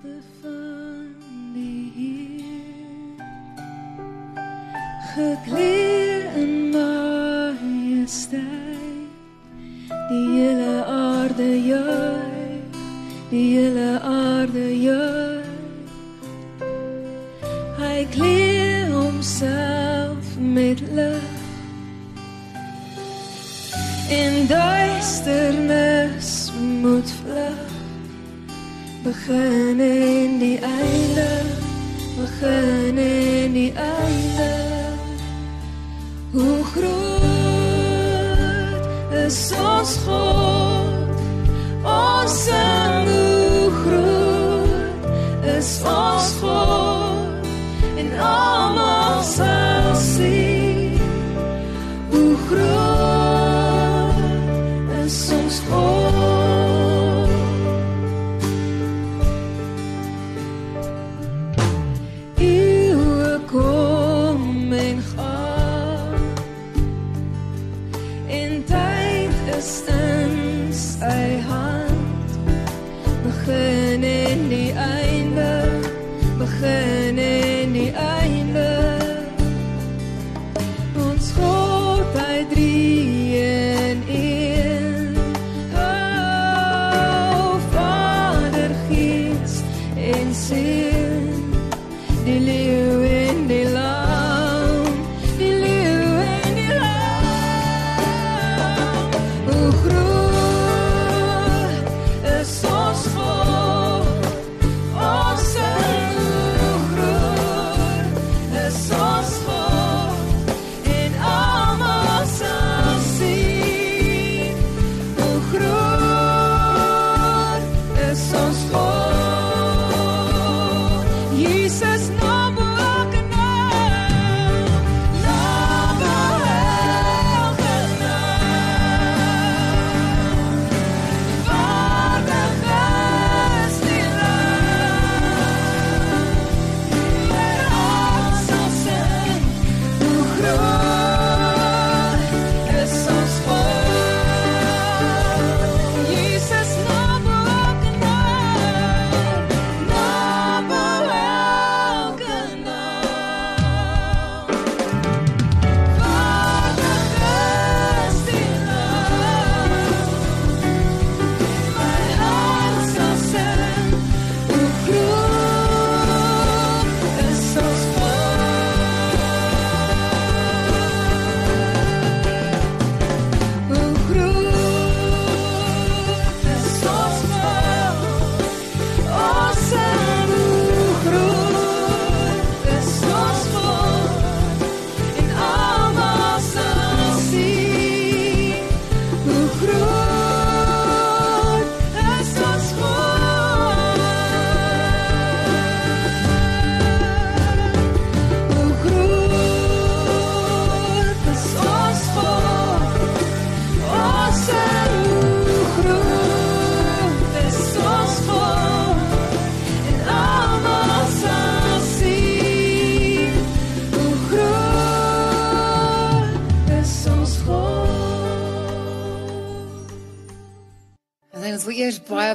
van die Heer, gekleed in majesteit, die hele aarde juig, die hele aarde juig. Hy kleed homself met lig in duisternis begin in die einde begin in die einde Begin en die einde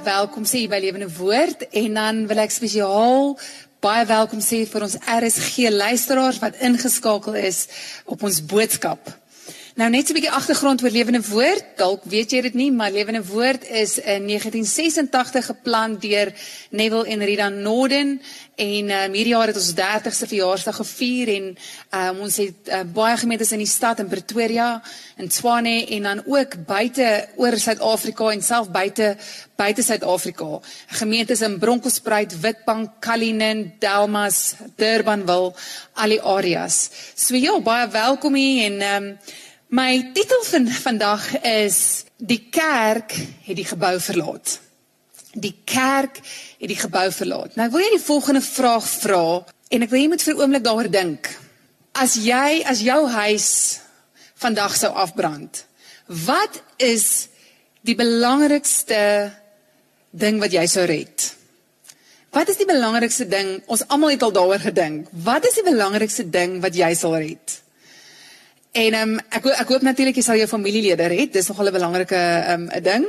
welkom sê by Lewende Woord en dan wil ek spesiaal baie welkom sê vir ons RSG luisteraars wat ingeskakel is op ons boodskap. Nou net so 'n bietjie agtergrond oor Lewende Woord. Dalk weet jy dit nie, maar Lewende Woord is in 1986 geplant deur Neville en Rita Norden en um, hierdie jaar het ons 30ste verjaarsdag gevier en um, ons het uh, baie gemeentes in die stad in Pretoria, in Tshwane en dan ook buite oor Suid-Afrika en self buite buite Suid-Afrika. Gemeentes in Bronkhorstspruit, Witbank, Cullinan, Delmas, Durbanville, al die areas. So ja, baie welkom hier en um, My titel van vandag is Die kerk het die gebou verlaat. Die kerk het die gebou verlaat. Nou wil jy die volgende vraag vra en ek wil jy moet vir 'n oomblik daaroor dink. As jy as jou huis vandag sou afbrand, wat is die belangrikste ding wat jy sou red? Wat is die belangrikste ding? Ons almal het al daaroor gedink. Wat is die belangrikste ding wat jy sal red? En ehm um, ek ho- ek hoop natuurlik jy sal jou familielede red. Dis nogal 'n belangrike ehm um, ding.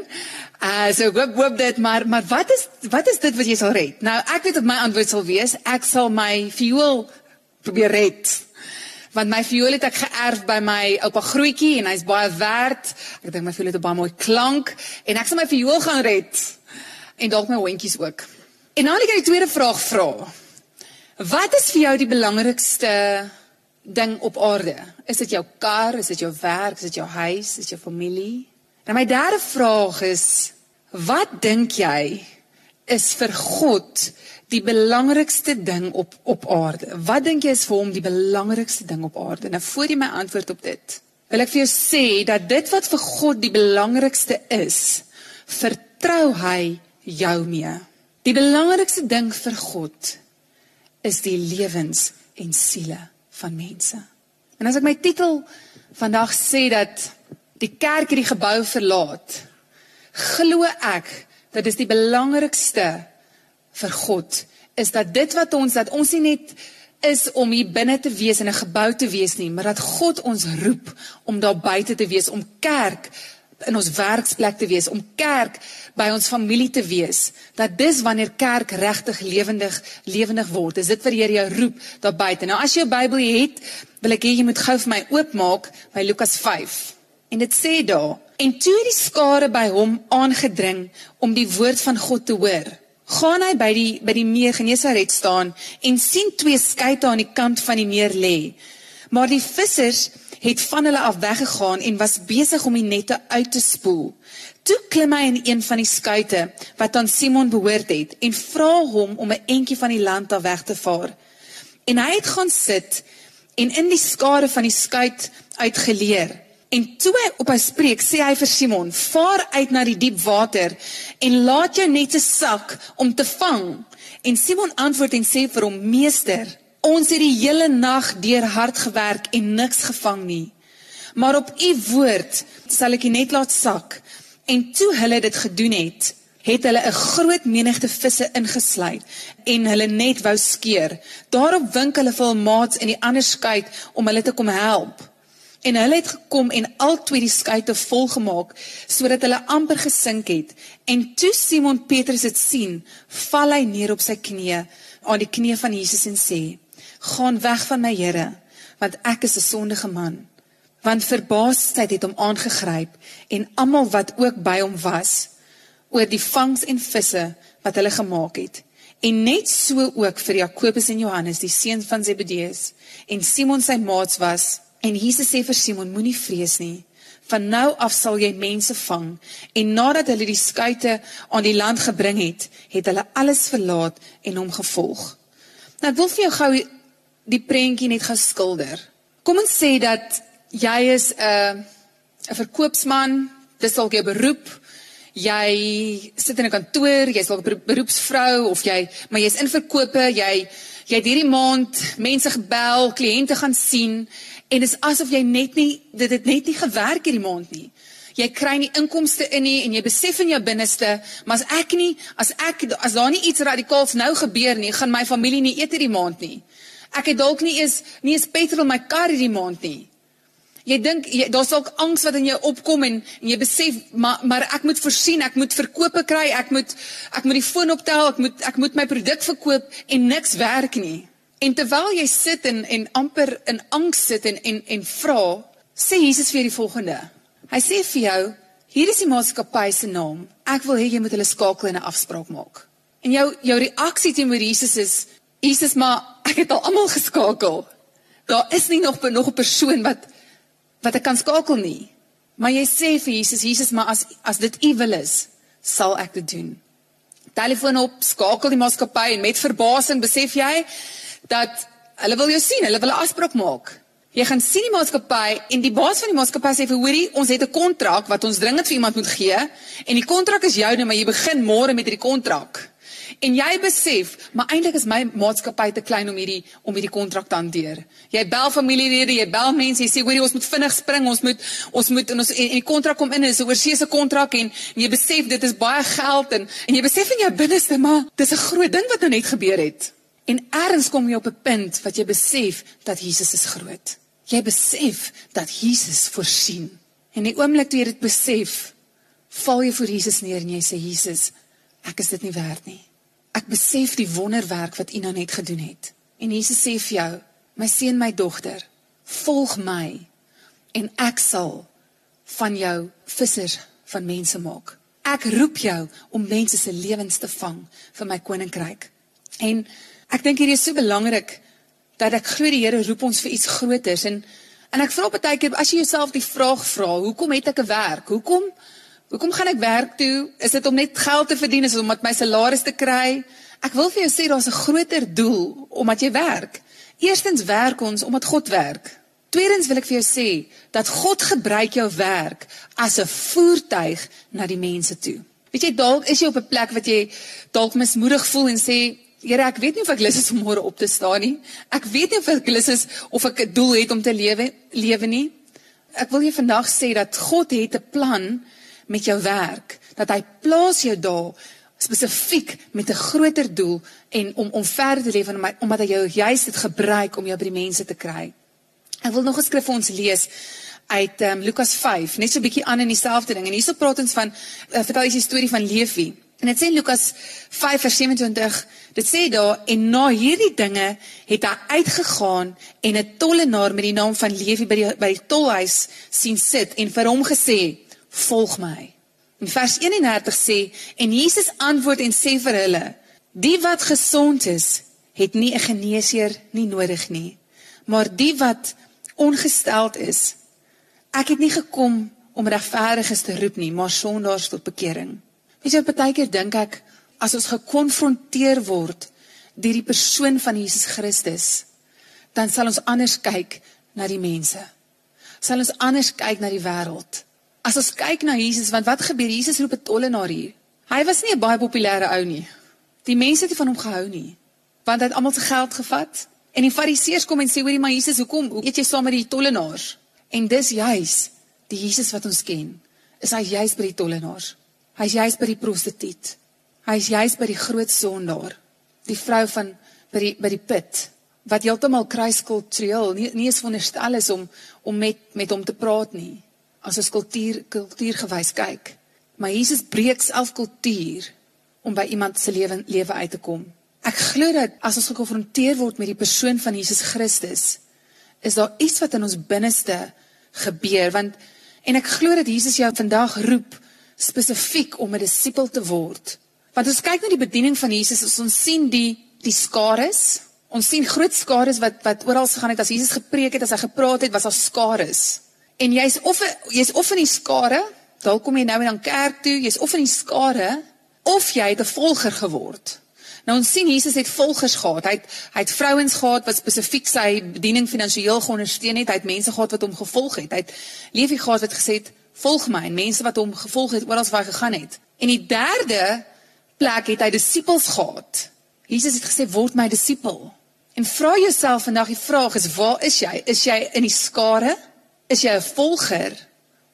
Uh so ek hoop hoop dit, maar maar wat is wat is dit wat jy sal red? Nou ek weet wat my antwoord sal wees. Ek sal my viool probeer red. Want my viool het ek geërf by my oupa Grootjie en hy's baie werd. Ek dink my viool het 'n baie mooi klank en ek sal my viool gaan red. En dalk my hondjies ook. En nou ek die tweede vraag vra. Wat is vir jou die belangrikste ding op aarde? Is dit jou kar, is dit jou werk, is dit jou huis, is dit jou familie? En my derde vraag is wat dink jy is vir God die belangrikste ding op op aarde? Wat dink jy is vir hom die belangrikste ding op aarde? Nou voor jy my antwoord op dit, wil ek vir jou sê dat dit wat vir God die belangrikste is, vertrou hy jou mee. Die belangrikste ding vir God is die lewens en siele van mense. En as ek my titel vandag sê dat die kerk hierdie gebou verlaat, glo ek dat dis die belangrikste vir God is dat dit wat ons dat ons nie net is om hier binne te wees in 'n gebou te wees nie, maar dat God ons roep om daar buite te wees, om kerk in ons werksplek te wees, om kerk by ons familie te wees. Dat dis wanneer kerk regtig lewendig lewendig word. Is dit wat die Here jou roep daar buite. Nou as jy jou Bybel het, wil ek hê jy moet gou vir my oopmaak by Lukas 5. En dit sê daar: En toe het die skare by hom aangedring om die woord van God te hoor. Gaan hy by die by die meer Genesaret staan en sien twee skuite aan die kant van die meer lê. Maar die vissers het van hulle af weggegaan en was besig om die nette uit te spoel. Toe klim hy in een van die skuite wat aan Simon behoort het en vra hom om 'n entjie van die land af weg te vaar. En hy het gaan sit en in die skare van die skuit uitgeleer. En toe op hy spreek, sê hy vir Simon: "Vaar uit na die diep water en laat jou nette sak om te vang." En Simon antwoord en sê vir hom: "Meester, ons het die hele nag deur hard gewerk en niks gevang nie. Maar op u woord sal ek die net laat sak." En toe hulle dit gedoen het, het hulle 'n groot menigte visse ingesluit en hulle net wou skeer. Daarop wink hulle vir hul maats in die ander skuit om hulle te kom help. En hulle het gekom en albei die skuite volgemaak sodat hulle amper gesink het. En toe Simon Petrus dit sien, val hy neer op sy knieë aan die knie van Jesus en sê: "Gaan weg van my Here, want ek is 'n sondige man." Want verbaasdheid het hom aangegryp en almal wat ook by hom was oor die vangs en visse wat hulle gemaak het. En net so ook vir Jakobus en Johannes, die seuns van Zebedeus, en Simon sy maats was. En Jesus sê vir Simon: Moenie vrees nie. Van nou af sal jy mense vang. En nadat hulle die skuite aan die land gebring het, het hulle alles verlaat en hom gevolg. Nou ek wil vir jou gou die prentjie net gou skilder. Kom ons sê dat jy is 'n 'n verkoopsman, dis dalk jou beroep. Jy sit in 'n kantoor, jy's dalk 'n beroepsvrou of jy maar jy's in verkope, jy jy het hierdie maand mense gebel, kliënte gaan sien en dit is asof jy net nie dit het net nie gewerk hierdie maand nie. Jy kry nie inkomste in nie en jy besef in jou binneste, maar as ek nie as ek as daar nie iets radikaals nou gebeur nie, gaan my familie nie eet hierdie maand nie. Ek het dalk nie eens nie eens petrol in my kar hierdie maand nie. Jy dink daar's dalk angs wat in jou opkom en, en jy besef maar maar ek moet voorsien, ek moet verkope kry, ek moet ek moet die foon optel, ek moet ek moet my produk verkoop en niks werk nie. En terwyl jy sit en en amper in angs sit en en en vra, sê Jesus vir die volgende. Hy sê vir jou, hier is die maatskappy se naam. Ek wil hê jy moet hulle skakel en 'n afspraak maak. En jou jou reaksie teenoor Jesus is, Jesus, maar ek het al almal geskakel. Daar is nie nog nog 'n persoon wat wat ek kan skakel nie. Maar jy sê vir Jesus, Jesus, maar as as dit U wil is, sal ek dit doen. Telefoon op, skakel die maatskappy en met verbasing besef jy dat hulle wil jou sien, hulle wil 'n afspraak maak. Jy gaan sien die maatskappy en die baas van die maatskappy sê vir hoorie, ons het 'n kontrak wat ons dringend vir iemand moet gee en die kontrak is joune, maar jy begin môre met hierdie kontrak. En jy besef, maar eintlik is my maatskappy te klein om hierdie om hierdie kontrak te hanteer. Jy bel familielede, jy bel mense, jy sê hoorie ons moet vinnig spring, ons moet ons moet en ons en, en die kontrak kom in, dis 'n oorseese kontrak en, en jy besef dit is baie geld en en jy besef in jou binneste maar dis 'n groot ding wat nou net gebeur het. En eers kom jy op 'n punt wat jy besef dat Jesus is groot. Jy besef dat Jesus voorsien. En die oomblik toe jy dit besef, val jy voor Jesus neer en jy sê Jesus, ek is dit nie werd nie. Ek besef die wonderwerk wat U nou net gedoen het. En Jesus sê vir jou, my seun, my dogter, volg my en ek sal van jou vissers van mense maak. Ek roep jou om mense se lewens te vang vir my koninkryk. En ek dink hierdie is so belangrik dat ek glo die Here roep ons vir iets groters en en ek vra baie keer as jy jouself die vraag vra, hoekom het ek 'n werk? Hoekom hoekom gaan ek werk toe? Is dit om net geld te verdien? Is dit om met my salaris te kry? Ek wil vir jou sê daar's 'n groter doel omdat jy werk. Eerstens werk ons omdat God werk. Tweedens wil ek vir jou sê dat God gebruik jou werk as 'n voertuig na die mense toe. Weet jy dalk is jy op 'n plek wat jy dalk mismoedig voel en sê Here, ek weet nie of ek lus is om môre op te staan nie. Ek weet nie of ek lus is of ek 'n doel het om te lewe lewe nie. Ek wil jou vandag sê dat God het 'n plan met jou werk, dat hy plaas jou daar spesifiek met 'n groter doel en om om verder te leef en omdat hy jou juist dit gebruik om jou by die mense te kry. Ek wil nog 'n skrif vir ons lees uit um, Lukas 5, net so 'n bietjie aan in dieselfde ding. En hierso praat ons van uh, vertel jy die storie van Levi. En dit sê Lukas 5 vers 27, dit sê daar en na hierdie dinge het hy uitgegaan en 'n tollenaar met die naam van Levi by die by die tolhuis sien sit en vir hom gesê: "Volg my." In vers 31 sê en Jesus antwoord en sê vir hulle: "Die wat gesond is, het nie 'n geneesheer nie nodig nie, maar die wat ongesteld is. Ek het nie gekom om regverdiges te roep nie, maar sondaars tot bekering." Weet jy, baie keer dink ek as ons gekonfronteer word deur die persoon van Jesus Christus, dan sal ons anders kyk na die mense. Sal ons anders kyk na die wêreld. As ons kyk na Jesus, want wat gebeur? Jesus roep 'n tollenaar hier. Hy was nie 'n baie populêre ou nie. Die mense het nie van hom gehou nie, want hy het almal se geld gevat. En die Fariseërs kom en sê hoorie maar Jesus, hoekom hoe eet jy saam met die tollenaars? En dis juis die Jesus wat ons ken. Is hy juis by die tollenaars? Hy's juis by die prostituut. Hy's juis by die groot sondaar, die vrou van by die by die put wat heeltemal kruiskultureel nie nie eens veronderstel is om om met met hom te praat nie as 'n kultuur kultuurgewys kyk. Maar Jesus breek self kultuur om by iemand se lewe lewe uit te kom. Ek glo dat as ons gekonfronteer word met die persoon van Jesus Christus, is daar iets wat in ons binneste gebeur want en ek glo dat Jesus jou vandag roep spesifiek om 'n disipel te word. Want as kyk na die bediening van Jesus, ons sien die die skares, ons sien groot skares wat wat oral gegaan het as Jesus gepreek het, as hy gepraat het, was daar skares. En jy's of jy's of in die skare, dalk kom jy nou en dan kerk toe, jy's of in die skare of jy het 'n volger geword. Nou ons sien Jesus het volgers gehad. Hy het hy het vrouens gehad wat spesifiek sy bediening finansiëel geondersteun het. Hy het mense gehad wat hom gevolg het. Hy het Levi gehad wat gesê het, "Volg my." En mense wat hom gevolg het oral waar hy gegaan het. En die derde plek het hy disippels gehad. Jesus het gesê, "Word my disipel." En vra jouself vandag die vraag is, waar is jy? Is jy in die skare? Is jy 'n volger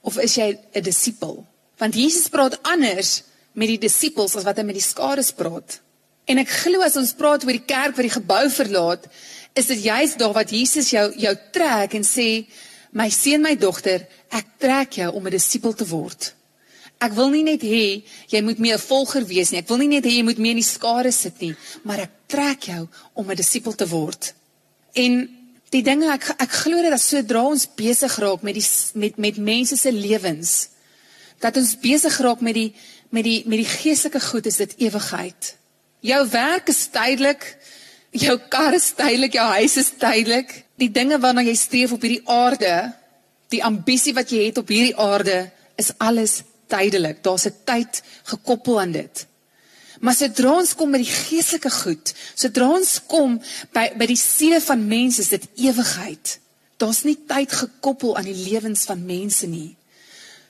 of is jy 'n disipel? Want Jesus praat anders met die disippels as wat hy met die skare praat. En ek glo as ons praat oor die kerk wat die gebou verlaat, is dit juist daar wat Jesus jou jou trek en sê, "My seun, my dogter, ek trek jou om 'n disipel te word." Ek wil nie net hê jy moet meer 'n volger wees nie. Ek wil nie net hê jy moet meer in die skare sit nie, maar ek trek jou om 'n disipel te word. En die dinge ek ek glo dat sodra ons besig raak met die met met mense se lewens dat ons besig raak met die met die met die geestelike goed is dit ewigheid. Jou werk is tydelik, jou kar is tydelik, jou huis is tydelik. Die dinge waarna jy streef op hierdie aarde, die ambisie wat jy het op hierdie aarde is alles tydelik. Daar's 'n tyd gekoppel aan dit. Maar sodra ons kom met die geestelike goed, sodra ons kom by by die siele van mense, is dit ewigheid. Daar's nie tyd gekoppel aan die lewens van mense nie.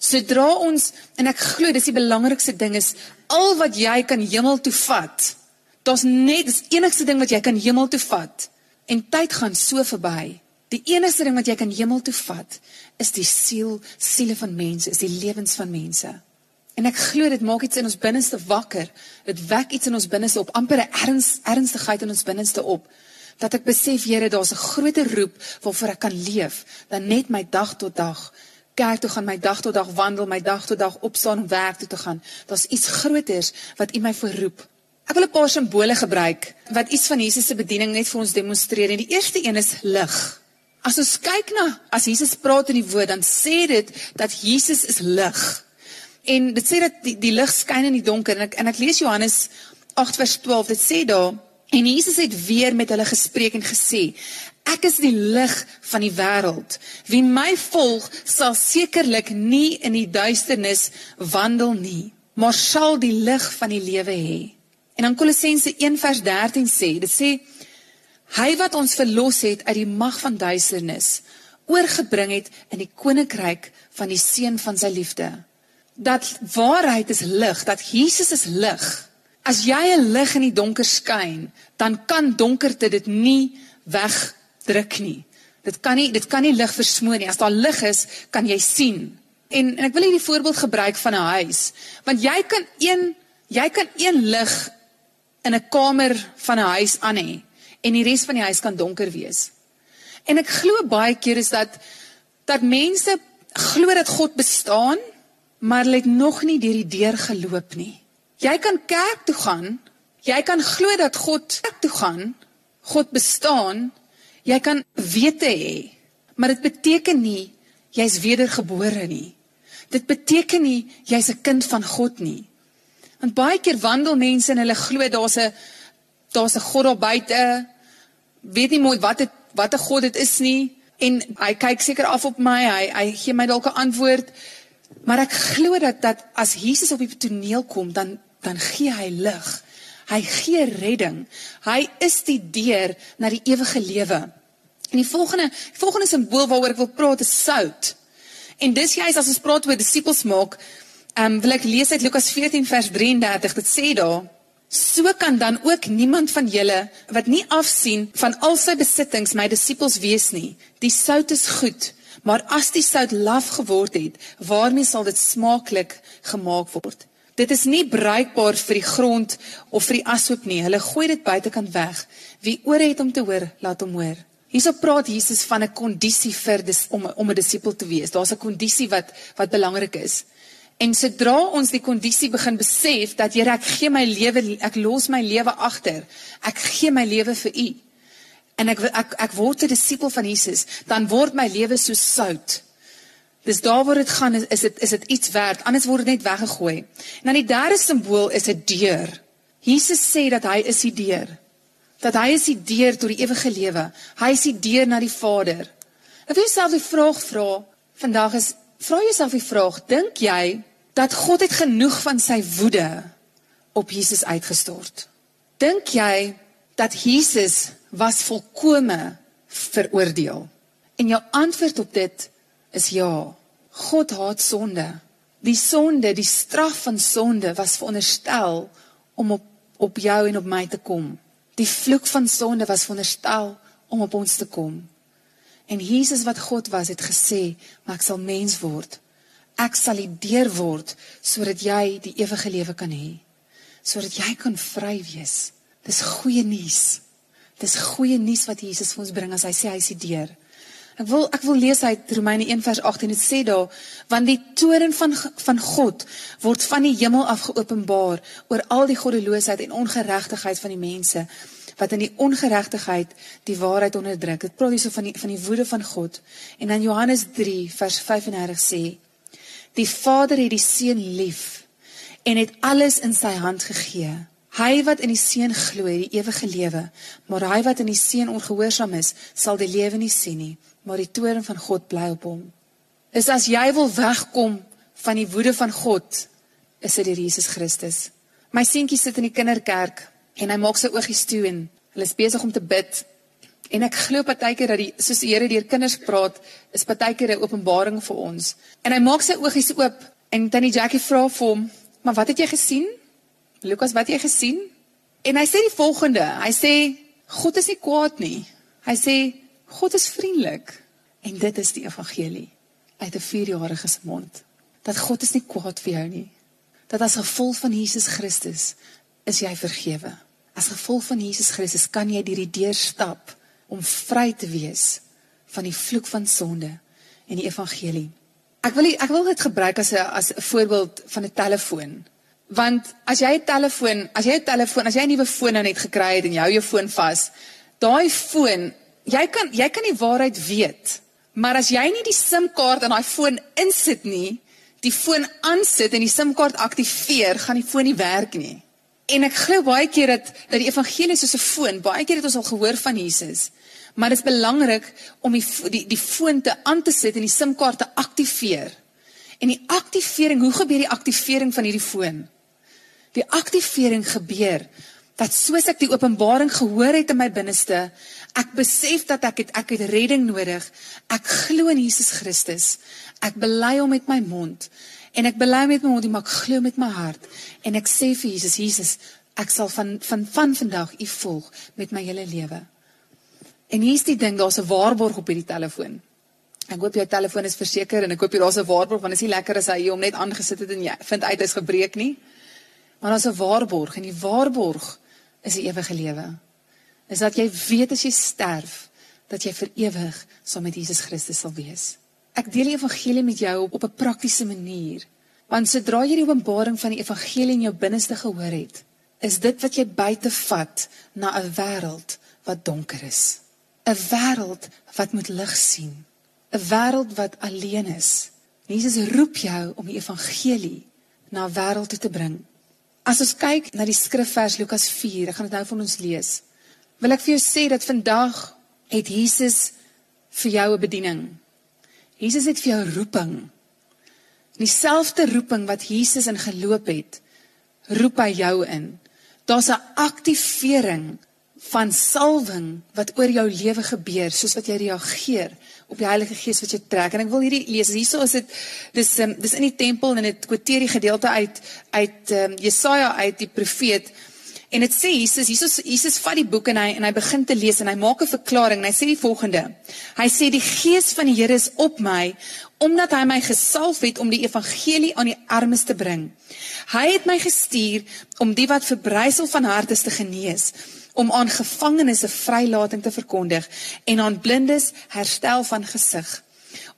Sodra ons en ek glo dis die belangrikste ding is al wat jy kan hemel toe vat. Daar's net dis enigste ding wat jy kan hemel toe vat. En tyd gaan so verby. Die enigste ding wat jy kan hemel toe vat is die siel, siele van mense, is die lewens van mense. En ek glo dit maak iets in ons binneste wakker. Dit wek iets in ons binneste op, amper 'n erns ernstigheid in ons binneste op. Dat ek besef, Here, daar's 'n groter roep waarvoor ek kan leef dan net my dag tot dag kerk toe gaan, my dag tot dag wandel, my dag tot dag opstaan om werk toe te gaan. Daar's iets groters wat U my voorroep. Ek wil 'n paar simbole gebruik wat iets van Jesus se bediening net vir ons demonstreer. En die eerste een is lig. As ons kyk na as Jesus praat in die woord, dan sê dit dat Jesus is lig. En dit sê dat die, die lig skyn in die donker en ek en ek lees Johannes 8 vers 12. Dit sê daar en Jesus het weer met hulle gespreek en gesê: Ek is die lig van die wêreld. Wie my volg, sal sekerlik nie in die duisternis wandel nie, maar sal die lig van die lewe hê. En dan Kolossense 1 vers 13 sê, dit sê hy wat ons verlos het uit die mag van duisternis, oorgebring het in die koninkryk van die seun van sy liefde. Dat waarheid is lig, dat Jesus is lig. As jy 'n lig in die donker skyn, dan kan donkerte dit nie wegdruk nie. Dit kan nie dit kan nie lig versmoor nie. As daar lig is, kan jy sien. En, en ek wil hierdie voorbeeld gebruik van 'n huis, want jy kan een jy kan een lig in 'n kamer van 'n huis aan hê en die res van die huis kan donker wees. En ek glo baie keer is dat dat mense glo dat God bestaan, maar hulle het nog nie deur die deur geloop nie. Jy kan kerk toe gaan, jy kan glo dat God kerk toe gaan, God bestaan, jy kan wete hê, maar dit beteken nie jy's wedergebore nie. Dit beteken nie jy's 'n kind van God nie. Want baie keer wandel mense en hulle glo daar's 'n daar's 'n God daar buite. Weet nie mooi wat dit wat 'n God dit is nie en hy kyk seker af op my. Hy hy gee my dalk 'n antwoord. Maar ek glo dat dat as Jesus op die toneel kom, dan dan gee hy lig. Hy gee redding. Hy is die deur na die ewige lewe. En die volgende die volgende simbool waaroor ek wil praat is sout. En dis juist as ons praat oor disippels maak, Ehm um, wil ek lees uit Lukas 14 vers 33. Dit sê daar: So kan dan ook niemand van julle wat nie afsien van al sy besittings my disippels wees nie. Die sout is goed, maar as die sout laf geword het, waarmee sal dit smaaklik gemaak word? Dit is nie bruikbaar vir die grond of vir die ashoop nie. Hulle gooi dit buitekant weg. Wie oor het om te hoor, laat hom hoor. Hierso praat Jesus van 'n kondisie vir dis, om om 'n disipel te wees. Daar's 'n kondisie wat wat belangrik is. En sodra ons die kondisie begin besef dat Here ek gee my lewe ek los my lewe agter. Ek gee my lewe vir U. En ek ek ek word 'n disipel van Jesus, dan word my lewe so sout. Dis daar waar dit gaan is is dit is dit iets werd, anders word dit net weggegooi. En dan die derde simbool is 'n deur. Jesus sê dat hy is die deur. Dat hy is die deur tot die ewige lewe. Hy is die deur na die Vader. Ek wil jouself die vraag vra vandag is vra jouself die vraag, dink jy dat God het genoeg van sy woede op Jesus uitgestort? Dink jy dat Jesus was volkome veroordeel? En jou antwoord op dit is ja. God haat sonde. Die sonde, die straf van sonde was veronderstel om op op jou en op my te kom. Die vloek van sonde was veronderstel om op ons te kom. En Jesus wat God was het gesê, "Maar ek sal mens word Ek sal die deur word sodat jy die ewige lewe kan hê. Sodat jy kan vry wees. Dis goeie nuus. Dis goeie nuus wat Jesus vir ons bring as hy sê hy is die deur. Ek wil ek wil lees uit Romeine 1 vers 18 dit sê daar want die toorn van van God word van die hemel af geopenbaar oor al die goddeloosheid en ongeregtigheid van die mense wat in die ongeregtigheid die waarheid onderdruk. Dit praat hierso van die van die woede van God. En dan Johannes 3 vers 35 sê Die Vader het die Seun lief en het alles in sy hand gegee. Hy wat in die Seun glo, het die ewige lewe, maar hy wat in die Seun ongehoorsaam is, sal die lewe nie sien nie, maar die toorn van God bly op hom. Is as jy wil wegkom van die woede van God, is dit deur Jesus Christus. My seentjie sit in die kinderkerk en hy maak sy oogies toe en hulle is besig om te bid En ek glo partykeer dat die soos die Here deur kinders praat, is partykeer 'n openbaring vir ons. En hy maak sy oogies oop en tannie Jackie vra vir hom, "Maar wat het jy gesien? Lukas, wat jy gesien?" En hy sê die volgende. Hy sê, "God is nie kwaad nie. Hy sê God is vriendelik." En dit is die evangelie uit 'n 4-jarige se mond. Dat God is nie kwaad vir jou nie. Dat as gevolg van Jesus Christus is jy vergewe. As gevolg van Jesus Christus kan jy deur die deur stap om vry te wees van die vloek van sonde en die evangelie. Ek wil ek wil dit gebruik as 'n as 'n voorbeeld van 'n telefoon. Want as jy 'n telefoon, as jy 'n telefoon, as jy 'n nuwe foon nou net gekry het en jy hou jou foon vas, daai foon, jy kan jy kan die waarheid weet. Maar as jy nie die SIM-kaart in daai foon insit nie, die foon aansit en die SIM-kaart aktiveer, gaan die foon nie werk nie. En ek glo baie keer dat dat die evangelie soos 'n foon, baie keer het ons al gehoor van Jesus. Maar dit is belangrik om die die die foon te aan te sit en die SIM-kaart te aktiveer. En die aktivering, hoe gebeur die aktivering van hierdie foon? Die aktivering gebeur dat soos ek die openbaring gehoor het in my binneste, ek besef dat ek het ek het redding nodig. Ek glo in Jesus Christus. Ek bely hom met my mond en ek bely met my mond en ek glo met my hart en ek sê vir Jesus, Jesus, ek sal van van van vandag U volg met my hele lewe. En hier's die ding, daar's 'n waarborg op hierdie telefoon. Ek hoop jou telefoon is verseker en ek hoop jy daar's 'n waarborg want dit is nie lekker as hy hom net aangesit het en jy vind uit hy's gebreek nie. Maar daar's 'n waarborg en die waarborg is die ewige lewe. Is dat jy weet as jy sterf dat jy vir ewig saam met Jesus Christus sal wees. Ek deel die evangelie met jou op, op 'n praktiese manier. Want sodra jy die openbaring van die evangelie in jou binneste gehoor het, is dit wat jy buite vat na 'n wêreld wat donker is. 'n wêreld wat moet lig sien. 'n wêreld wat alleen is. Jesus roep jou om die evangelie na wêreld toe te bring. As ons kyk na die skrifvers Lukas 4, ek gaan dit nou vir ons lees. Wil ek vir jou sê dat vandag het Jesus vir jou 'n bediening. Jesus het vir jou roeping. Dieselfde roeping wat Jesus in geloop het, roep hy jou in. Daar's 'n aktivering van salwing wat oor jou lewe gebeur soos wat jy reageer op die Heilige Gees wat jy trek. En ek wil hierdie lees. Hierso is dit dis um, dis in die tempel en dit kwoteer die gedeelte uit uit um, Jesaja uit die profeet. En dit sê Jesus Jesus Jesus vat die boek en hy en hy begin te lees en hy maak 'n verklaring en hy sê die volgende. Hy sê die Gees van die Here is op my omdat hy my gesalf het om die evangelie aan die armes te bring. Hy het my gestuur om die wat verbrysel van hart is te genees om aan gevangenes 'n vrylating te verkondig en aan blindes herstel van gesig.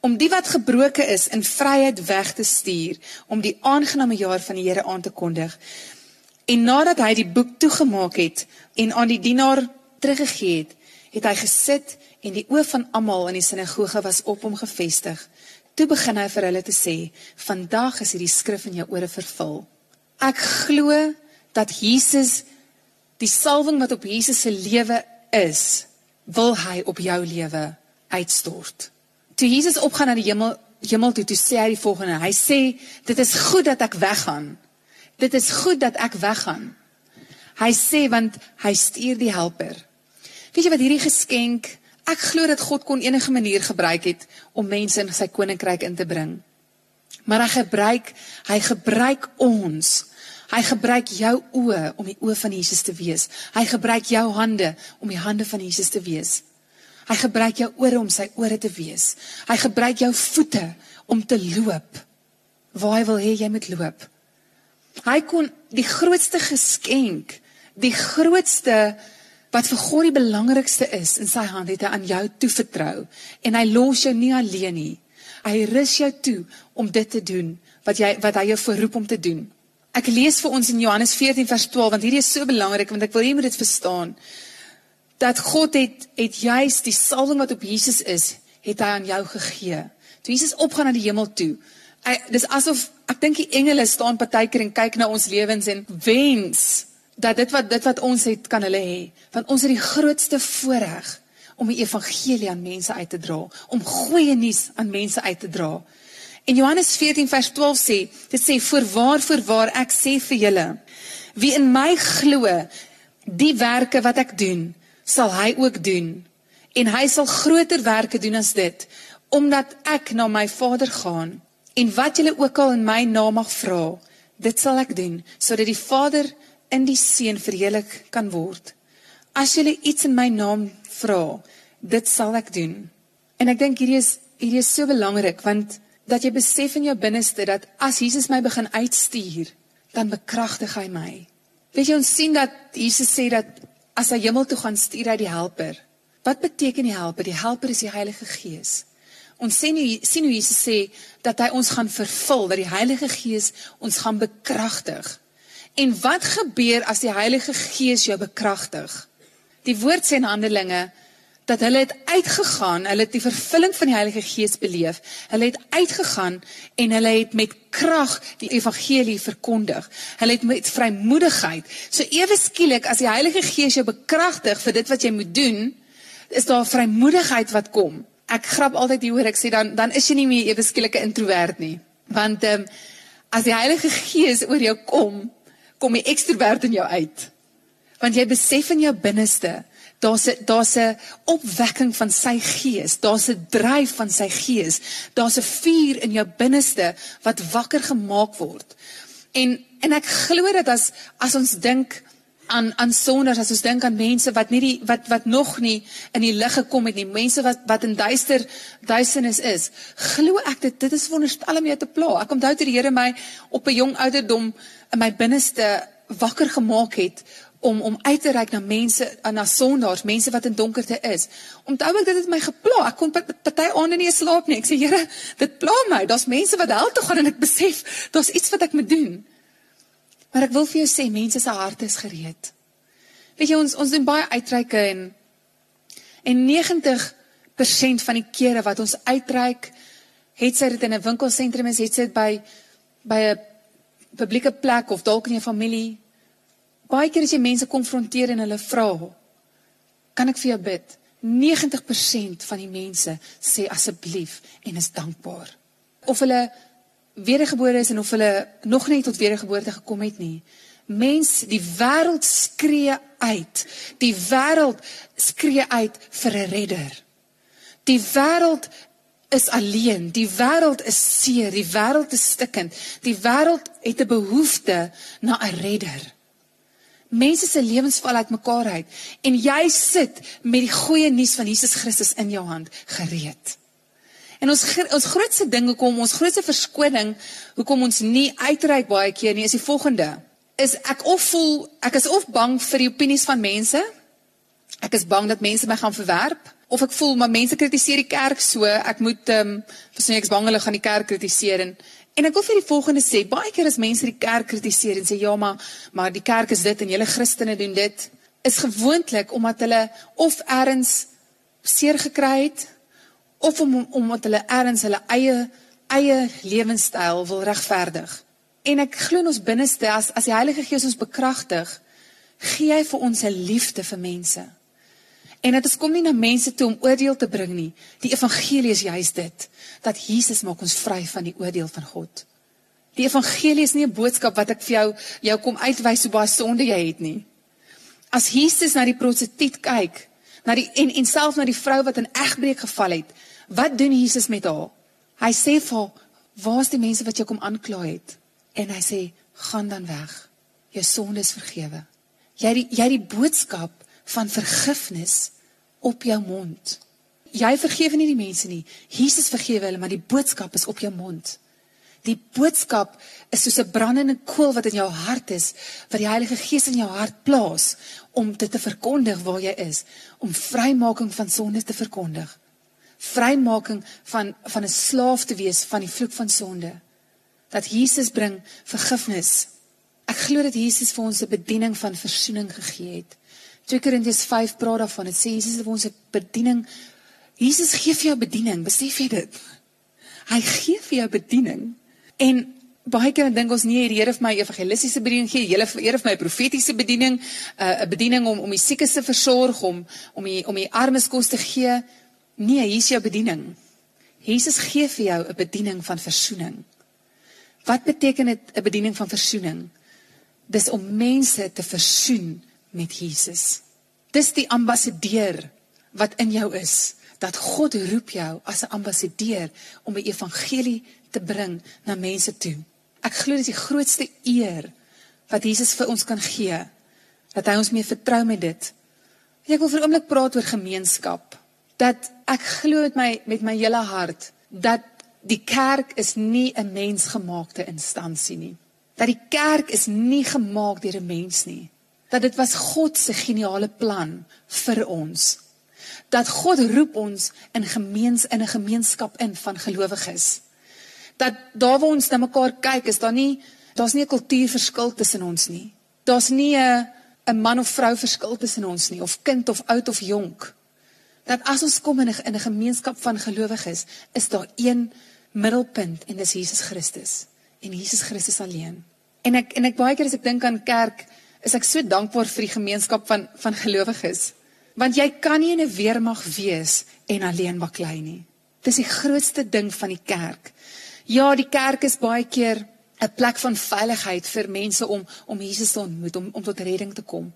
Om die wat gebroken is in vryheid weg te stuur om die aangename jaar van die Here aan te kondig. En nadat hy die boek toegemaak het en aan die dienaar teruggegee het het hy gesit en die oë van almal in die sinagoge was op hom gefestig toe begin hy vir hulle te sê vandag is hierdie skrif in jou ore vervul. Ek glo dat Jesus die salwing wat op Jesus se lewe is, wil hy op jou lewe uitstort. Toe Jesus opgaan na die hemel hemel toe, toe sê hy die volgende. Hy sê dit is goed dat ek weggaan. Dit is goed dat ek weggaan. Hy sê want hy stuur die helper. Weet jy wat hierdie geskenk, ek glo dat God kon enige manier gebruik het om mense in sy koninkryk in te bring. Maar hy gebruik hy gebruik ons Hy gebruik jou oë om die oë van Jesus te wees. Hy gebruik jou hande om die hande van Jesus te wees. Hy gebruik jou ore om sy ore te wees. Hy gebruik jou voete om te loop waar hy wil hê jy moet loop. Hy kon die grootste geskenk, die grootste wat vir God die belangrikste is in sy hand het hy aan jou toevertrou en hy los jou nie alleen nie. Hy rus jou toe om dit te doen wat jy wat hy jou verroep om te doen. Ek lees vir ons in Johannes 14 vers 12 want hierdie is so belangrik want ek wil hê jy moet dit verstaan. Dat God het het juis die salwing wat op Jesus is, het hy aan jou gegee. Toe Jesus opgaan na die hemel toe. Hy dis asof ek dink die engele staan partykeer en kyk na ons lewens en wens dat dit wat dit wat ons het kan hulle hê. Want ons het die grootste voorreg om die evangelie aan mense uit te dra, om goeie nuus aan mense uit te dra. En Johannes 14 vers 12 sê, dit sê voorwaar voorwaar ek sê vir julle, wie in my glo, die werke wat ek doen, sal hy ook doen. En hy sal groter werke doen as dit, omdat ek na my Vader gaan. En wat julle ook al in my naam mag vra, dit sal ek doen, sodat die Vader in die Seun verheerlik kan word. As julle iets in my naam vra, dit sal ek doen. En ek dink hierdie is hierdie is so belangrik want dat jy besef in jou binneste dat as Jesus my begin uitstuur, dan bekragtig hy my. Weet jy ons sien dat Jesus sê dat as hy hemel toe gaan stuur hy die helper. Wat beteken die helper? Die helper is die Heilige Gees. Ons sien hoe sien hoe Jesus sê dat hy ons gaan vervul, dat die Heilige Gees ons gaan bekragtig. En wat gebeur as die Heilige Gees jou bekragtig? Die woord sê in Handelinge dat hulle het uitgegaan, hulle het die vervulling van die Heilige Gees beleef. Hulle het uitgegaan en hulle het met krag die evangelie verkondig. Hulle het met vrymoedigheid. So ewe skielik as die Heilige Gees jou bekragtig vir dit wat jy moet doen, is daar vrymoedigheid wat kom. Ek grap altyd hier hoor ek sê dan dan is jy nie meer ewe skielike introvert nie. Want ehm um, as die Heilige Gees oor jou kom, kom die ekstrovert in jou uit. Want jy besef in jou binneste Daar's 'n daar's 'n opwekking van sy gees, daar's 'n dryf van sy gees. Daar's 'n vuur in jou binneste wat wakker gemaak word. En en ek glo dat as as ons dink aan aan sonders, as ons dink aan mense wat nie die wat wat nog nie in die lig gekom het nie, mense wat wat in duister duisternis is, glo ek dit dit is wonderstel om jou te pla. Ek onthou toe die Here my op 'n jong ouderdom in my binneste wakker gemaak het om om uit te reik na mense na sondaars, mense wat in donkerte is. Onthou ek dit het my gepla. Ek kon party aande nie slaap nie. Ek sê Here, dit pla my. Daar's mense wat hel toe gaan en ek besef daar's iets wat ek moet doen. Maar ek wil vir jou sê mense se harte is gereed. Weet jy ons ons doen baie uitreike en en 90% van die kere wat ons uitreik, het sy dit in 'n winkelsentrum is, het sy dit by by 'n publieke plek of dalk in 'n familie Baie keer as jy mense konfronteer en hulle vra, kan ek vir jou bid? 90% van die mense sê asseblief en is dankbaar. Of hulle wedergebore is en of hulle nog nie tot wedergeboorte gekom het nie. Mens, die wêreld skree uit. Die wêreld skree uit vir 'n redder. Die wêreld is alleen. Die wêreld is seer, die wêreld is stikkend. Die wêreld het 'n behoefte na 'n redder. Mense se lewens val uitmekaar uit en jy sit met die goeie nuus van Jesus Christus in jou hand gereed. En ons ons grootste ding hoekom ons grootste verskoning hoekom ons nie uitreik baie keer nie is die volgende. Is ek of voel ek is of bang vir die opinies van mense. Ek is bang dat mense my gaan verwerp of ek voel maar mense kritiseer die kerk so ek moet ehm um, verstaan ek is bang hulle gaan die kerk kritiseer en En ek wil vir die volgende sê, baie keer as mense die kerk kritiseer en sê ja, maar maar die kerk is dit en julle Christene doen dit, is gewoonlik omdat hulle of erns seer gekry het of om, omdat hulle erns hulle eie eie lewenstyl wil regverdig. En ek glo in ons binneste as as die Heilige Gees ons bekragtig, gee hy vir ons 'n liefde vir mense. En dit is kom nie na mense toe om oordeel te bring nie. Die evangelie is juis dit dat Jesus maak ons vry van die oordeel van God. Die evangelie is nie 'n boodskap wat ek vir jou jou kom uitwys hoe baie sonde jy het nie. As Jesus na die prostituut kyk, na die en en self na die vrou wat in egbreek geval het, wat doen Jesus met haar? Hy sê vir haar, "Waar's die mense wat jou kom aankla het?" En hy sê, "Gaan dan weg. Jou sonde is vergewe." Jy die, jy die boodskap van vergifnis op jou mond. Jy vergewe nie die mense nie. Jesus vergewe hulle, maar die boodskap is op jou mond. Die boodskap is soos 'n brandende kool wat in jou hart is, wat die Heilige Gees in jou hart plaas om dit te verkondig waar jy is, om vrymaking van sondes te verkondig. Vrymaking van van 'n slaaf te wees van die vloek van sonde. Dat Jesus bring vergifnis. Ek glo dat Jesus vir ons 'n bediening van verzoening gegee het. 2 Korintiërs 5 praat daarvan. Dit sê Jesus het ons 'n bediening. Jesus gee vir jou bediening, besef jy dit? Hy gee vir jou bediening. En baie keer dink ons nee, die Here het my evangelistiese bediening gee, die Here het my profetiese bediening, uh, 'n uh, bediening om om die siekes te versorg, om om die om die armes kos te gee. Nee, hier is jou bediening. Jesus gee vir jou 'n bediening van verzoening. Wat beteken dit 'n bediening van verzoening? Dis om mense te versoen met Jesus. Dis die ambassadeur wat in jou is. Dat God roep jou as 'n ambassadeur om die evangelie te bring na mense toe. Ek glo dis die grootste eer wat Jesus vir ons kan gee. Dat hy ons mee vertrou met dit. Ek wil vir 'n oomblik praat oor gemeenskap. Dat ek glo met my met my hele hart dat die kerk is nie 'n mensgemaakte instansie nie. dat die kerk is nie gemaak deur 'n mens nie. Dat dit was God se geniale plan vir ons. Dat God roep ons in gemeens in 'n gemeenskap in van gelowiges. Dat daar waar ons na mekaar kyk, is daar nie daar's nie 'n kultuurverskil tussen ons nie. Daar's nie 'n man of vrou verskil tussen ons nie of kind of oud of jonk. Dat as ons kom in 'n in 'n gemeenskap van gelowiges, is daar een middelpunt en dis Jesus Christus en Jesus Christus alleen. En ek en ek baie keer as ek dink aan kerk, is ek so dankbaar vir die gemeenskap van van gelowiges. Want jy kan nie in 'n weermag wees en alleen baklei nie. Dis die grootste ding van die kerk. Ja, die kerk is baie keer 'n plek van veiligheid vir mense om om Jesus te ontmoet, om om tot redding te kom.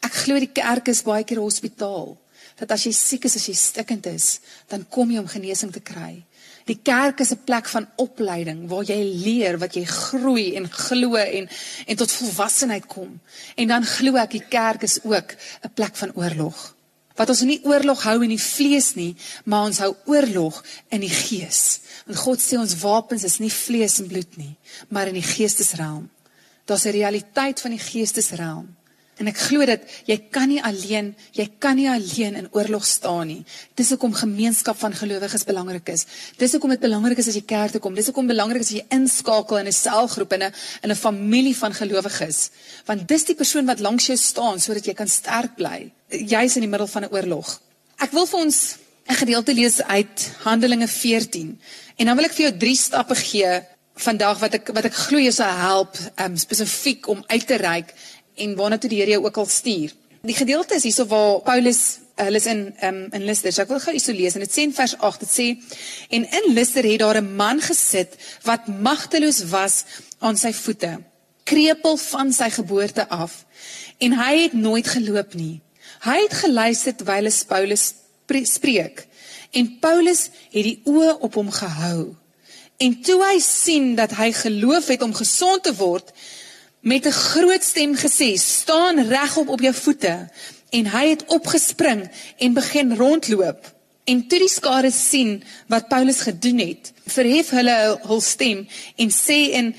Ek glo die kerk is baie keer 'n hospitaal. Dat as jy siek is, as jy stikkend is, dan kom jy om genesing te kry. Die kerk is 'n plek van opleiding waar jy leer wat jy groei en glo en en tot volwassenheid kom. En dan glo ek die kerk is ook 'n plek van oorlog. Wat ons nie oorlog hou in die vlees nie, maar ons hou oorlog in die gees. Want God sê ons wapens is nie vlees en bloed nie, maar in die geestesrealm. Daar's 'n realiteit van die geestesrealm. En ek glo dat jy kan nie alleen, jy kan nie alleen in oorlog staan nie. Dis hoekom gemeenskap van gelowiges belangrik is. Dis hoekom dit belangrik is as jy kerk toe kom. Dis hoekom belangrik is as jy inskakel in 'n selgroep en 'n in 'n familie van gelowiges. Want dis die persoon wat langs jou staan sodat jy kan sterk bly, jy's in die middel van 'n oorlog. Ek wil vir ons 'n gedeelte lees uit Handelinge 14. En dan wil ek vir jou drie stappe gee vandag wat ek wat ek glo jy sal help um, spesifiek om uit te reik en waarna toe die Here jou ook al stuur. Die gedeelte is hierso waar Paulus hulle is in um, in Lister. So ek wil gou hierso lees en dit sê in vers 8 dit sê en in Lister het daar 'n man gesit wat magteloos was aan sy voete, krepeel van sy geboorte af en hy het nooit geloop nie. Hy het geluister terwyl Paulus spreek en Paulus het die oë op hom gehou. En toe hy sien dat hy geloof het om gesond te word, met 'n groot stem gesê: "Staan regop op jou voete." En hy het opgespring en begin rondloop. En toe die skare sien wat Paulus gedoen het, verhef hulle hul stem en sê in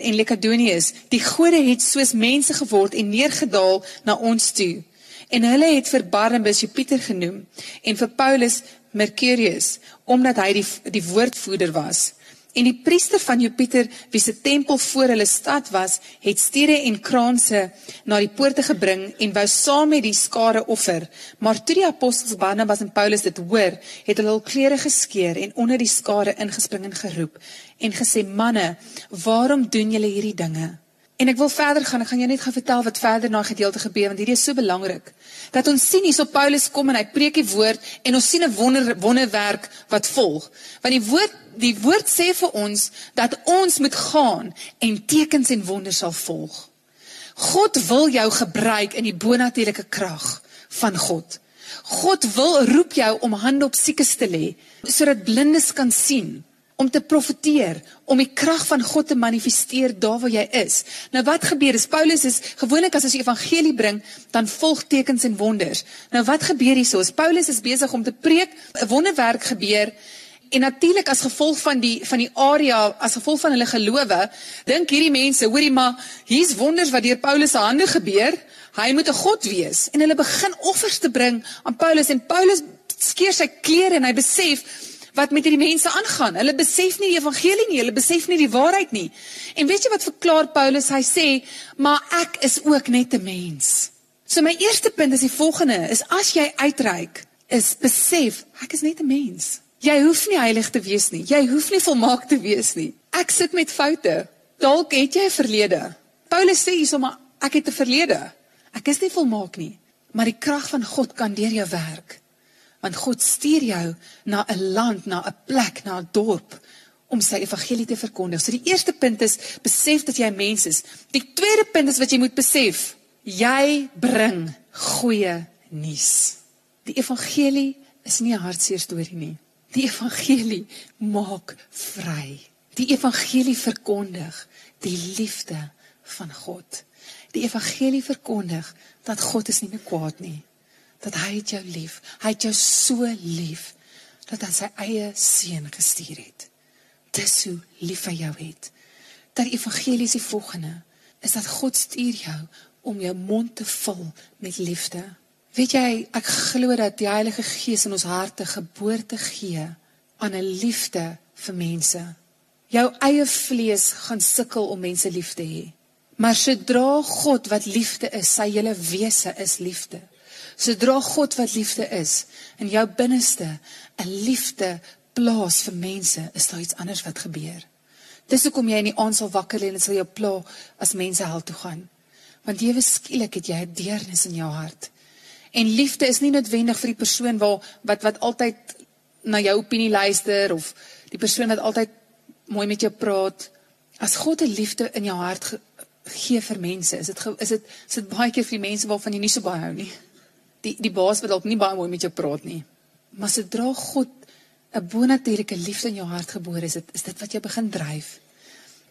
in Lekadonius: "Die gode het soos mense geword en neergedaal na ons toe." En hulle het vir Barnabas Jupiter genoem en vir Paulus Mercurius omdat hy die die woordvoerder was. En die priester van Jupiter, wie se tempel voor hulle stad was, het stiere en kraanse na die poorte gebring en wou saam met die skare offer. Maar toe die apostels Barnabas en Paulus dit hoor, het hulle hul klere geskeur en onder die skare ingespring en geroep en gesê: "Manne, waarom doen julle hierdie dinge?" En ek wil verder gaan. Ek gaan jou net gou vertel wat verder na gedeelte gebeur want hierdie is so belangrik. Dat ons sien hierso Paulus kom en hy preek die woord en ons sien 'n wonder wonderwerk wat volg. Want die woord die woord sê vir ons dat ons moet gaan en tekens en wonders sal volg. God wil jou gebruik in die bonatuurlike krag van God. God wil roep jou om hande op siekes te lê sodat blindes kan sien om te profeteer, om die krag van God te manifesteer daar waar jy is. Nou wat gebeur is Paulus is gewoonlik as hy evangelie bring, dan volg tekens en wonders. Nou wat gebeur hierso? Is Paulus is besig om te preek, 'n wonderwerk gebeur en natuurlik as gevolg van die van die area, as gevolg van hulle gelowe, dink hierdie mense, hoorie maar, hier's wonders wat deur Paulus se hande gebeur. Hy moet 'n god wees en hulle begin offers te bring aan Paulus en Paulus skeer sy klere en hy besef wat met hierdie mense aangaan. Hulle besef nie die evangelie nie, hulle besef nie die waarheid nie. En weet jy wat verklaar Paulus? Hy sê, "Maar ek is ook net 'n mens." So my eerste punt is die volgende, is as jy uitreik, is besef, ek is net 'n mens. Jy hoef nie heilig te wees nie. Jy hoef nie volmaak te wees nie. Ek sit met foute. Dalk het jy 'n verlede. Paulus sê hierso, "Maar ek het 'n verlede. Ek is nie volmaak nie, maar die krag van God kan deur jou werk." Want God stuur jou na 'n land, na 'n plek, na 'n dorp om sy evangelie te verkondig. So die eerste punt is besef dat jy 'n mens is. Die tweede punt is wat jy moet besef, jy bring goeie nuus. Die evangelie is nie 'n hartseer storie nie. Die evangelie maak vry. Die evangelie verkondig die liefde van God. Die evangelie verkondig dat God is nie meer kwaad nie dat hy het jou lief. Hy het jou so lief dat hy sy eie seun gestuur het. Dis hoe lief hy jou het. die evangelie is die volgende is dat God stuur jou om jou mond te vul met liefde. Weet jy, ek glo dat die Heilige Gees in ons harte geboorte gee aan 'n liefde vir mense. Jou eie vlees gaan sukkel om mense lief te hê. Maar sodra God wat liefde is, sy hele wese is liefde. Sodra God wat liefde is in jou binneste 'n liefde plaas vir mense, is daar iets anders wat gebeur. Dis hoekom jy in die aand sal wakker lê en dit sal jou pla as mense hel toe gaan. Want ewe skielik het jy 'n deernis in jou hart. En liefde is nie noodwendig vir die persoon waar wat wat altyd na jou opinie luister of die persoon wat altyd mooi met jou praat. As God 'n liefde in jou hart ge gee vir mense, is dit is dit is dit baie keer vir die mense waarvan jy nie so baie hou nie. Die die baas wat dalk nie baie mooi met jou praat nie. Maar sodra God 'n bonatuurlike liefde in jou hart gebore is, dit is dit wat jou begin dryf.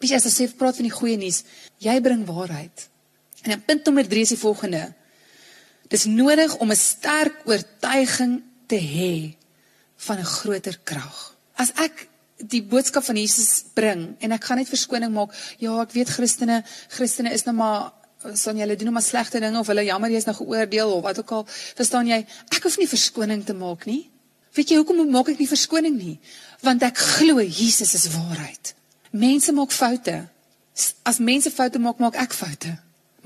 Wie as jy sê praat van die goeie nuus, jy bring waarheid. En dan punt nommer 3 is die volgende. Dis nodig om 'n sterk oortuiging te hê van 'n groter krag. As ek die boodskap van Jesus bring en ek gaan net verskoning maak, ja, ek weet Christene, Christene is nou maar son julle doen nou maar slegte dinge of hulle jammer jy is nou geoordeel of wat ook al, verstaan jy? Ek hoef nie verskoning te maak nie. Weet jy hoekom maak ek nie verskoning nie? Want ek glo Jesus is waarheid. Mense maak foute. As mense foute maak, maak ek foute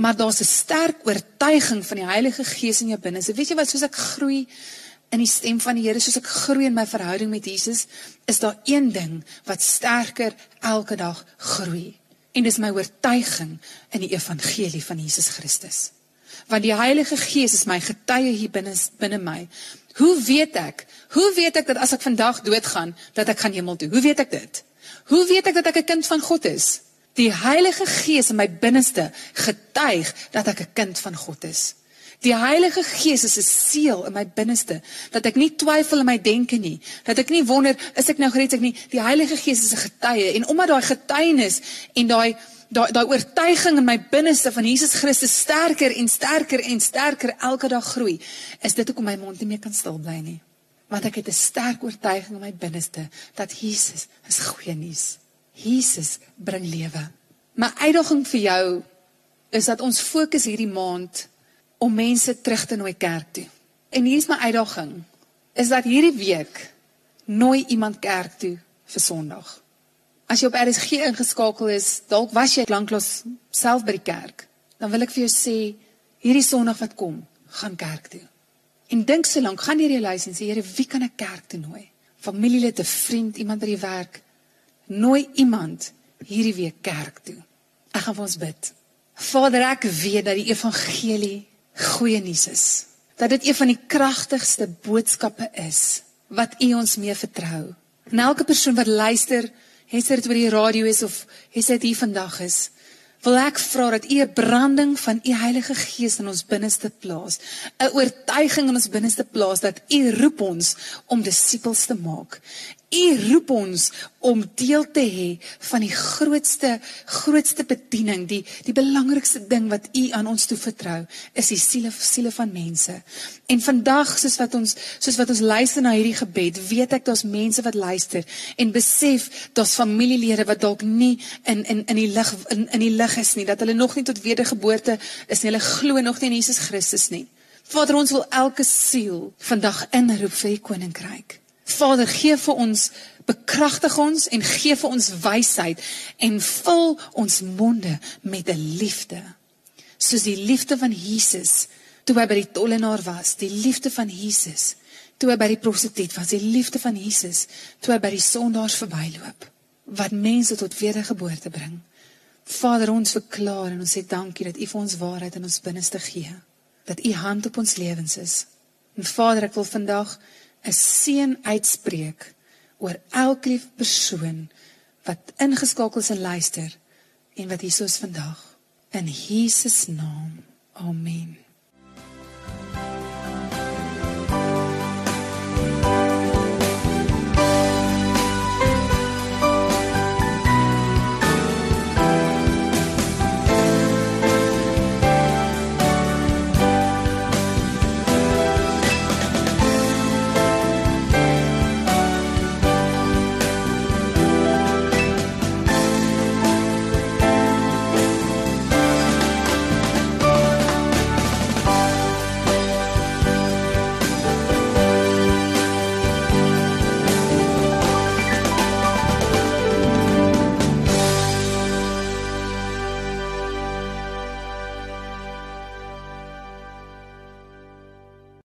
maar daar's 'n sterk oortuiging van die Heilige Gees in jou binne. So weet jy wat, soos ek groei in die stem van die Here, soos ek groei in my verhouding met Jesus, is daar een ding wat sterker elke dag groei. En dis my oortuiging in die evangelie van Jesus Christus. Want die Heilige Gees is my getuie hier binne binne my. Hoe weet ek? Hoe weet ek dat as ek vandag doodgaan, dat ek gaan hemel toe? Hoe weet ek dit? Hoe weet ek dat ek 'n kind van God is? Die Heilige Gees in my binneste getuig dat ek 'n kind van God is. Die Heilige Gees is 'n seël in my binneste dat ek nie twyfel in my denke nie, dat ek nie wonder is ek nou gered ek nie. Die Heilige Gees is 'n getuie en omdat daai getuienis en daai daai daai oortuiging in my binneste van Jesus Christus sterker en sterker en sterker elke dag groei, is dit hoekom my mond nie meer kan stil bly nie. Want ek het 'n sterk oortuiging in my binneste dat Jesus is goeie nuus. Jesus bring lewe. My uitdaging vir jou is dat ons fokus hierdie maand om mense terug te nooi kerk toe. En hier's my uitdaging is dat hierdie week nooi iemand kerk toe vir Sondag. As jy op RSG ingeskakel is, dalk was jy lanklaas self by die kerk, dan wil ek vir jou sê hierdie Sondag wat kom, gaan kerk toe. En dink so lank, gaan jy realiseer en sê Here, wie kan ek kerk toe nooi? Familielid, 'n vriend, iemand by die werk, nooi iemand hierdie week kerk toe. Ek gaan vir ons bid. Vader, ek weet dat die evangelie goeie nuus is. Dat dit een van die kragtigste boodskappe is wat U ons mee vertrou. En elke persoon wat luister, het dit oor die radio is of het dit hier vandag is, wil ek vra dat U 'n branding van U Heilige Gees in ons binneste plaas, 'n oortuiging in ons binneste plaas dat U roep ons om disippels te maak. U roep ons om deel te hê van die grootste grootste bediening, die die belangrikste ding wat U aan ons toevertrou, is die siele siele van mense. En vandag soos wat ons soos wat ons luister na hierdie gebed, weet ek daar's mense wat luister en besef daar's familielede wat dalk nie in in in die lig in in die lig is nie, dat hulle nog nie tot wedergeboorte is nie. Hulle glo nog nie in Jesus Christus nie. Vader, ons wil elke siel vandag inroep vir U koninkryk. Vader, gee vir ons bekragtig ons en gee vir ons wysheid en vul ons monde met 'n liefde. Soos die liefde van Jesus toe hy by die tollenaar was, die liefde van Jesus toe hy by die prostituut was, die liefde van Jesus toe hy by die sondaars verbyloop wat mense tot wedergeboorte bring. Vader, ons verklaar en ons sê dankie dat U vir ons waarheid in ons binneste gee. Dat U hand op ons lewens is. En Vader, ek wil vandag 'n seën uitspreek oor elke lief persoon wat ingeskakel is en luister en wat hier is vandag in Jesus naam. Amen.